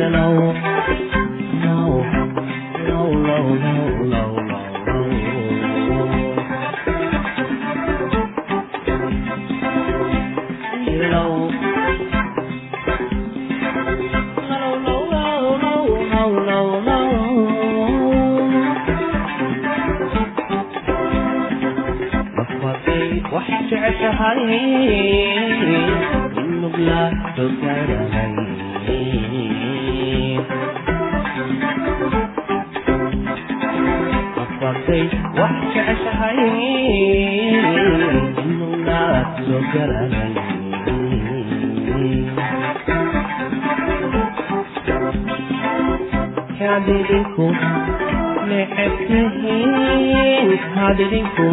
it low, low, low, low, low, low. Hey hadhinku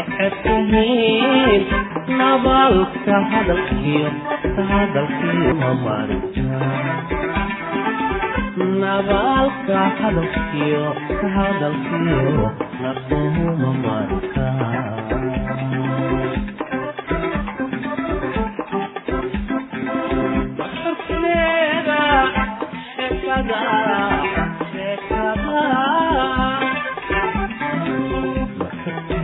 ecebtihiin nabaalka hadalkiyo hadalkiyo nabaalka hadalkiyo hadalkiyo naquhuma marka God.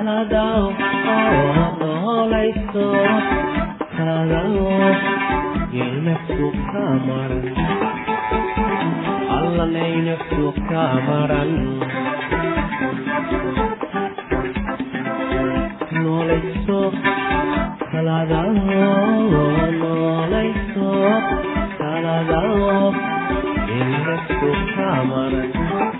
kanaga noolayso haladaw noolayso naftu kamaran allanay naftu kamaran noolayso saladaho noolayso saladaho naftu kamaran allay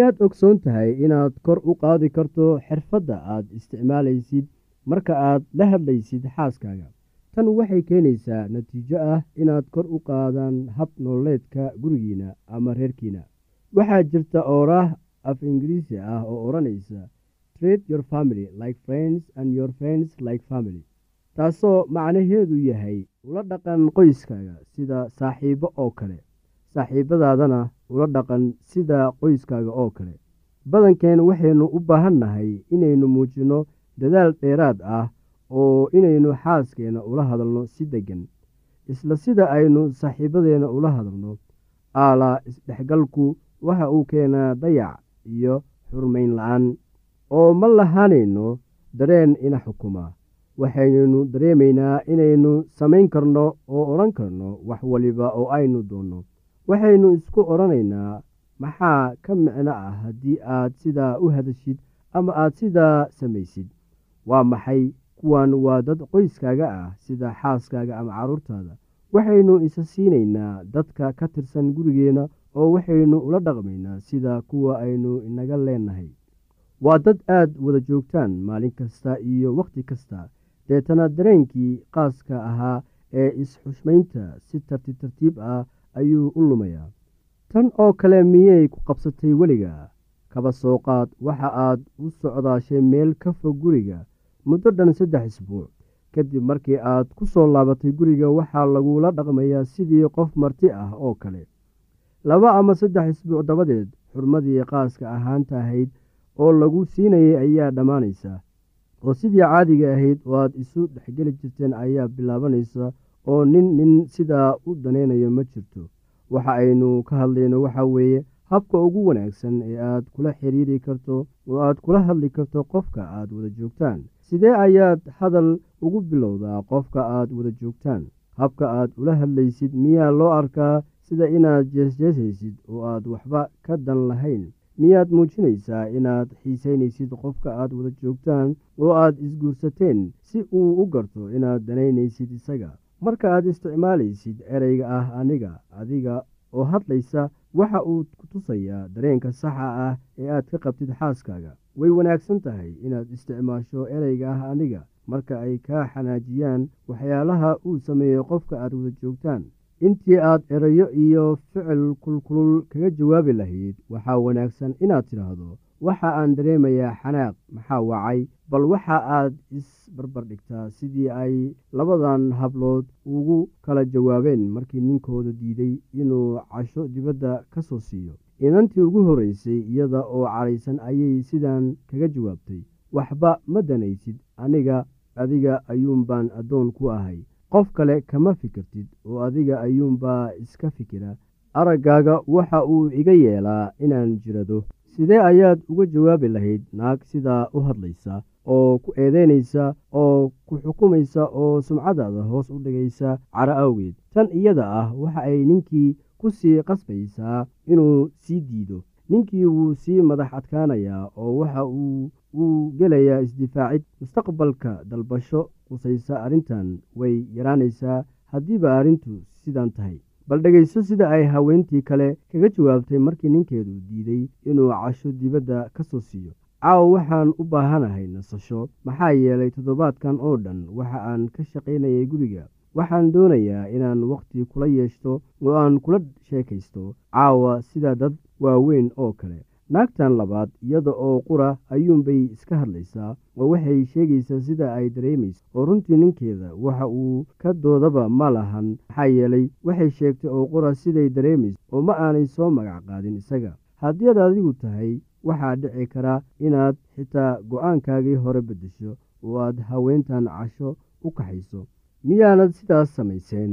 miyaad ogsoon tahay inaad kor u qaadi karto xirfadda aad isticmaalaysid marka aad la hadlaysid xaaskaaga. Tan waxay keenaysaa natiijo ah inaad kor u qaadaan hab nololeedka gurigiina ama reerkiina. Waxaa jirta ooraah af ingiriisi ah oo odhanaysa trade your family like friends and your friends like family. Taasoo macnaheedu yahay ula dhaqan qoyskaaga sida saaxiibo oo kale. Saaxiibadaadana ula dhaqan sida qoyskaaga oo kale. Badankeen waxaynu u baahan nahay inaynu muujinno dadaal dheeraad ah oo inaynu xaaskeenna ula hadalno si deggan isla sida aynu saaxiibadeenna ula hadalno. Aalaa isdhexgalku waxa uu keenaa dayac iyo xurmayn la'aan oo ma lahaanayno dareen ina xukuma. Waxaynaynu dareemaynaa inaynu samayn karno oo odhan karno wax waliba oo aynu doonno waxaynu isku odhanaynaa maxaa ka micno ah haddii aad sidaa u hadashid ama aad sidaa samaysid? Waa maxay kuwan waa dad qoyskaaga ah sida xaaskaaga ama carruurtaada waxaynu isa siinaynaa dadka ka tirsan gurigeenna oo waxaynu ula dhaqmaynaa sida kuwa aynu inaga leenahay. Waa dad aad wada joogtaan maalin kasta iyo wakhti kasta. Deetana dareenkii qaaska ahaa ee is-xushmaynta si tartiib tartiib ah ayuu u lumayaa. Tan oo kale miyay ku qabsatay weliga? Kaba soo qaad waxa aad u socdaashay meel ka fog guriga muddo dhan saddex isbuuc. Kadib markii aad ku soo laabatay guriga waxaa lagula dhaqmayaa sidii qof marti ah oo kale. Laba ama saddex isbuuc dabadeed xurmadii qaaska ahaanta ahayd oo lagu siinayay ayaa dhammaanaysa. Oo sidii caadiga ahayd oo aad isu dhexgeli jirteen ayaa bilaabanaysa oo nin nin sidaa u danaynayo ma jirto. Waxa aynu ka hadlayno waxa weeye habka ugu wanaagsan ee aad kula xiriiri karto oo aad kula hadli karto qofka aad wada joogtaan. Sidee ayaad hadal ugu bilowdaa qofka aad wada joogtaan? Habka aad ula hadlaysid miyaa loo arkaa sida inaad jeesjeesaysid oo aad waxba ka dan lahayn? Miyaad muujinaysaa inaad xiisaynaysid qofka aad wada joogtaan oo aad isguursateen si uu u garto inaad danaynaysid isaga marka aad isticmaalaysid ereyga ah aniga adiga oo hadlaysa waxa uu ku tusayaa dareenka saxa ah ee aad ka qabtid xaaskaaga. Way wanaagsan tahay inaad isticmaasho ereyga ah aniga marka ay kaa xanaajiyaan waxyaalaha uu sameeyo qofka aad wada joogtaan. Intii aad erayo iyo ficil kulkulul kaga jawaabi lahayd waxaa wanaagsan inaad tidhaahdo waxa aan dareemayaa xanaaq maxaa wacay bal waxa aad isbarbar dhigtaa sidii ay labadan hablood ugu kala jawaabeen markii ninkooda diiday inuu casho dibadda ka soo siiyo. Inantii ugu horreysay iyada oo cadhaysan ayay sidan kaga jawaabtay waxba ma danaysid aniga adiga ayuunbaan addoon ku ahay. Qof kale kama fikirtid oo adiga ayuunbaa iska fikira. Araggaaga waxa uu iga yeelaa inaan jirado sidee ayaad uga jawaabi lahayd naag sidaa u hadlaysa oo ku eedeynaysa oo ku xukumaysa oo sumcadaada hoos u dhigaysa caro awgeed? Tan iyada ah waxa ay ninkii ku sii qasbaysaa inuu sii diido. Ninkii wuu sii madax adkaanayaa oo waxa uu uu gelayaa isdifaacid. Mustaqbalka dalbasho qusaysa arrintan way yaraanaysaa haddiiba arrintu sidan tahay bal dhegayso sida ay haweentii kale kaga jawaabtay markii ninkeedu diiday inuu casho dibadda ka soo siiyo. Caawa waxaan u baahanahay nasasho maxaa yeelay toddobaadkan oo dhan waxa aan ka shaqaynayay guriga. Waxaan doonayaa inaan wakhti kula yeeshto oo aan kula sheekaysto. Caawa sida dad waaweyn oo kale naagtan labaad iyada oo qura ayuunbay iska hadlaysaa oo waxay sheegaysaa sida ay dareemayso. Oo runtii ninkeeda waxa uu ka doodaba ma lahan maxaa yeelay waxay sheegtay oo qura siday dareemayso oo ma aanay soo magac qaadin isaga. Haddii aad adigu tahay waxaa dhici kara inaad xitaa go'aankaagii hore beddesho oo aad haweentan casho u kaxayso. Miyaanad sidaas samayseen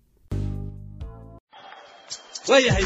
waayahay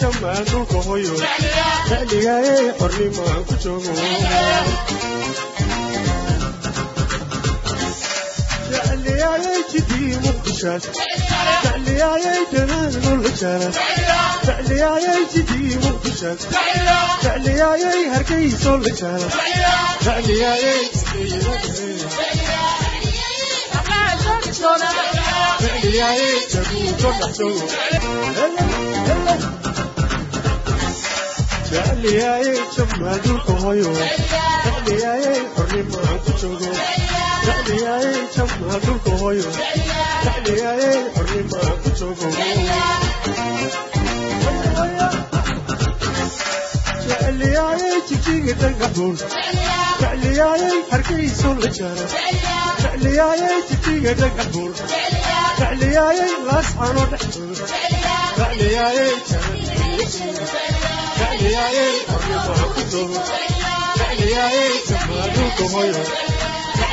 jamaadulka hoyo xornimaan ku joogo تعلياي جدي مخشاش تعلياي جنان والهشاش تعلياي جدي مخشاش تعلياي هركي صول شاش تعلياي جدي تعلياي جدي مخشاش تعلياي جمال القهوة تعلياي حرمة تشوقه waa jango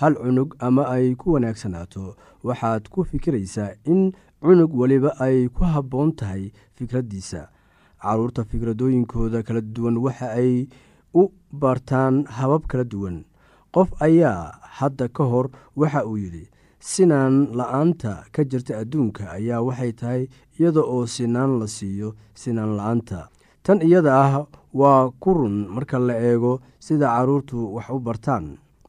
hal cunug ama ay ku wanaagsanaato waxaad ku fikiraysaa in cunug weliba ay ku habboon tahay fikraddiisa carruurta fikradooyinkooda kala duwan waxa ay u bartaan habab kala duwan. Qof ayaa hadda ka hor waxa uu yidhi sinaan la'aanta ka jirta adduunka ayaa waxay tahay iyada oo sinaan la siiyo sinaan la'aanta. Tan iyada ah waa ku run marka la eego sida carruurtu wax u bartaan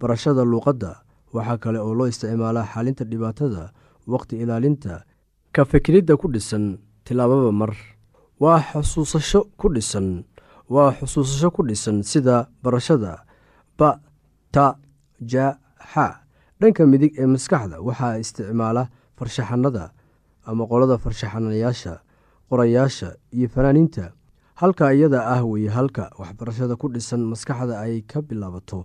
barashada luuqadda waxaa kale oo loo isticmaalaa xalinta dhibaatada waqti ilaalinta ka fikridda ku dhisan tilaababa mar. Waa xusuusasho ku dhisan waa xusuusasho ku dhisan sida barashada ba ta ja xa dhanka midig ee maskaxda waxaa isticmaala farshaxanada ama qolada farshaxanayaasha qorayaasha iyo fanaaniinta. Halka iyada ah weye halka waxbarashada ku dhisan maskaxda ay ka bilaabato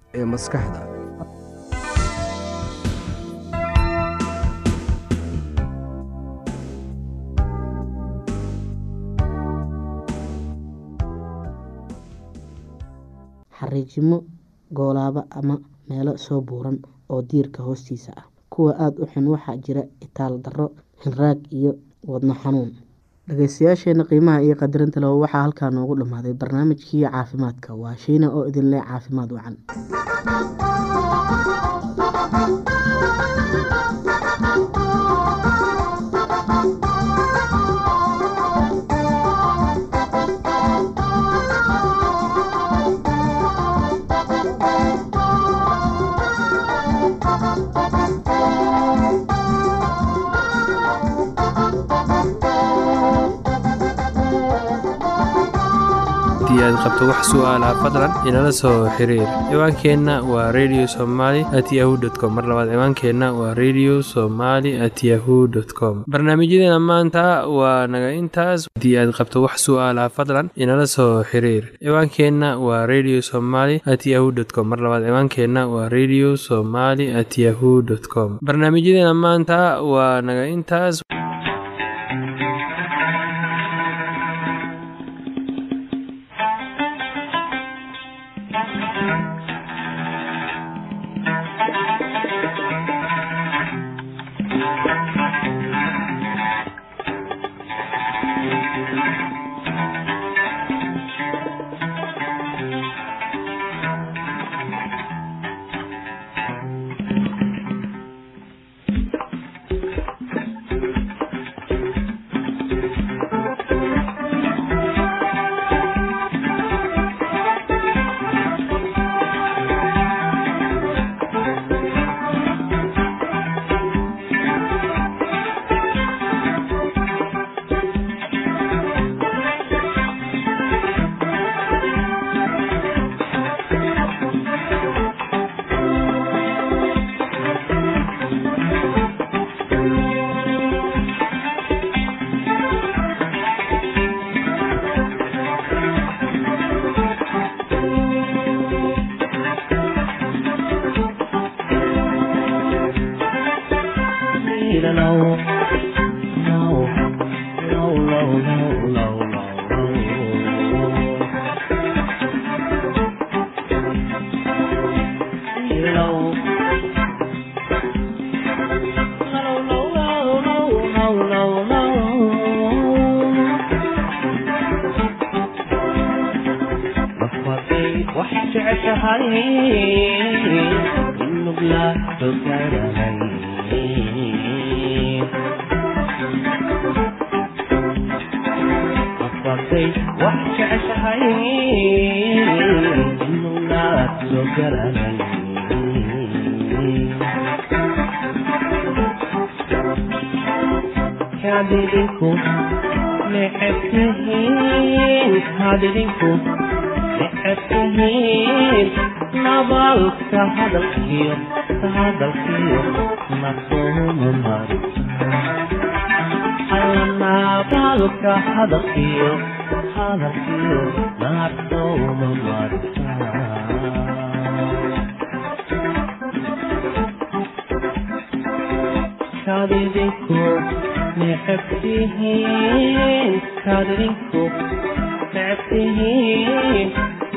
ee maskaxda. Xariijimo goolaaba ama meelo soo buuran oo diirka hoostiisa ah. Kuwa aada u xun waxaa jira itaal darro hinraag iyo wadno xanuun dhageystayaasheena qiimaha iyo qadarinta leh waxaa halkaa noogu dhammaaday barnaamijkii caafimaadka. Waa shiina oo idin leh caafimaad wacan aad qabto wax su'aalaha fadlan inala soo xiriir. ciwaankeenna waa radio somaly at yahu t com. mar labaad ciwaankeenna waa radio somaly at yahu dt com. barnaamijyadeena maanta waa naga intaas. haddii aad qabto wax su'aalaha fadlan inala soo xiriir. ciwaankeenna waa radio somaly at yahu t com. mar labaad ciwaankeenna waa radio somaly at yahu dt com. barnaamijyadeena maanta waa naga intaas wax jeceshahay in mudlaaqo garahay afatay wax jeceshahay in mudlaaqo garahay hadidinku necebtihiin hadidinku waxaad tihiin nabaalka hadalkiyo hadalkiyo nasoomumari nabaalka hadalkiyo hadalkiyo nasoomumari kadidinku necab tihiin kadidinku necab tihiin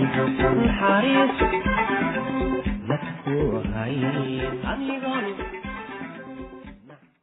naxariis dadku hay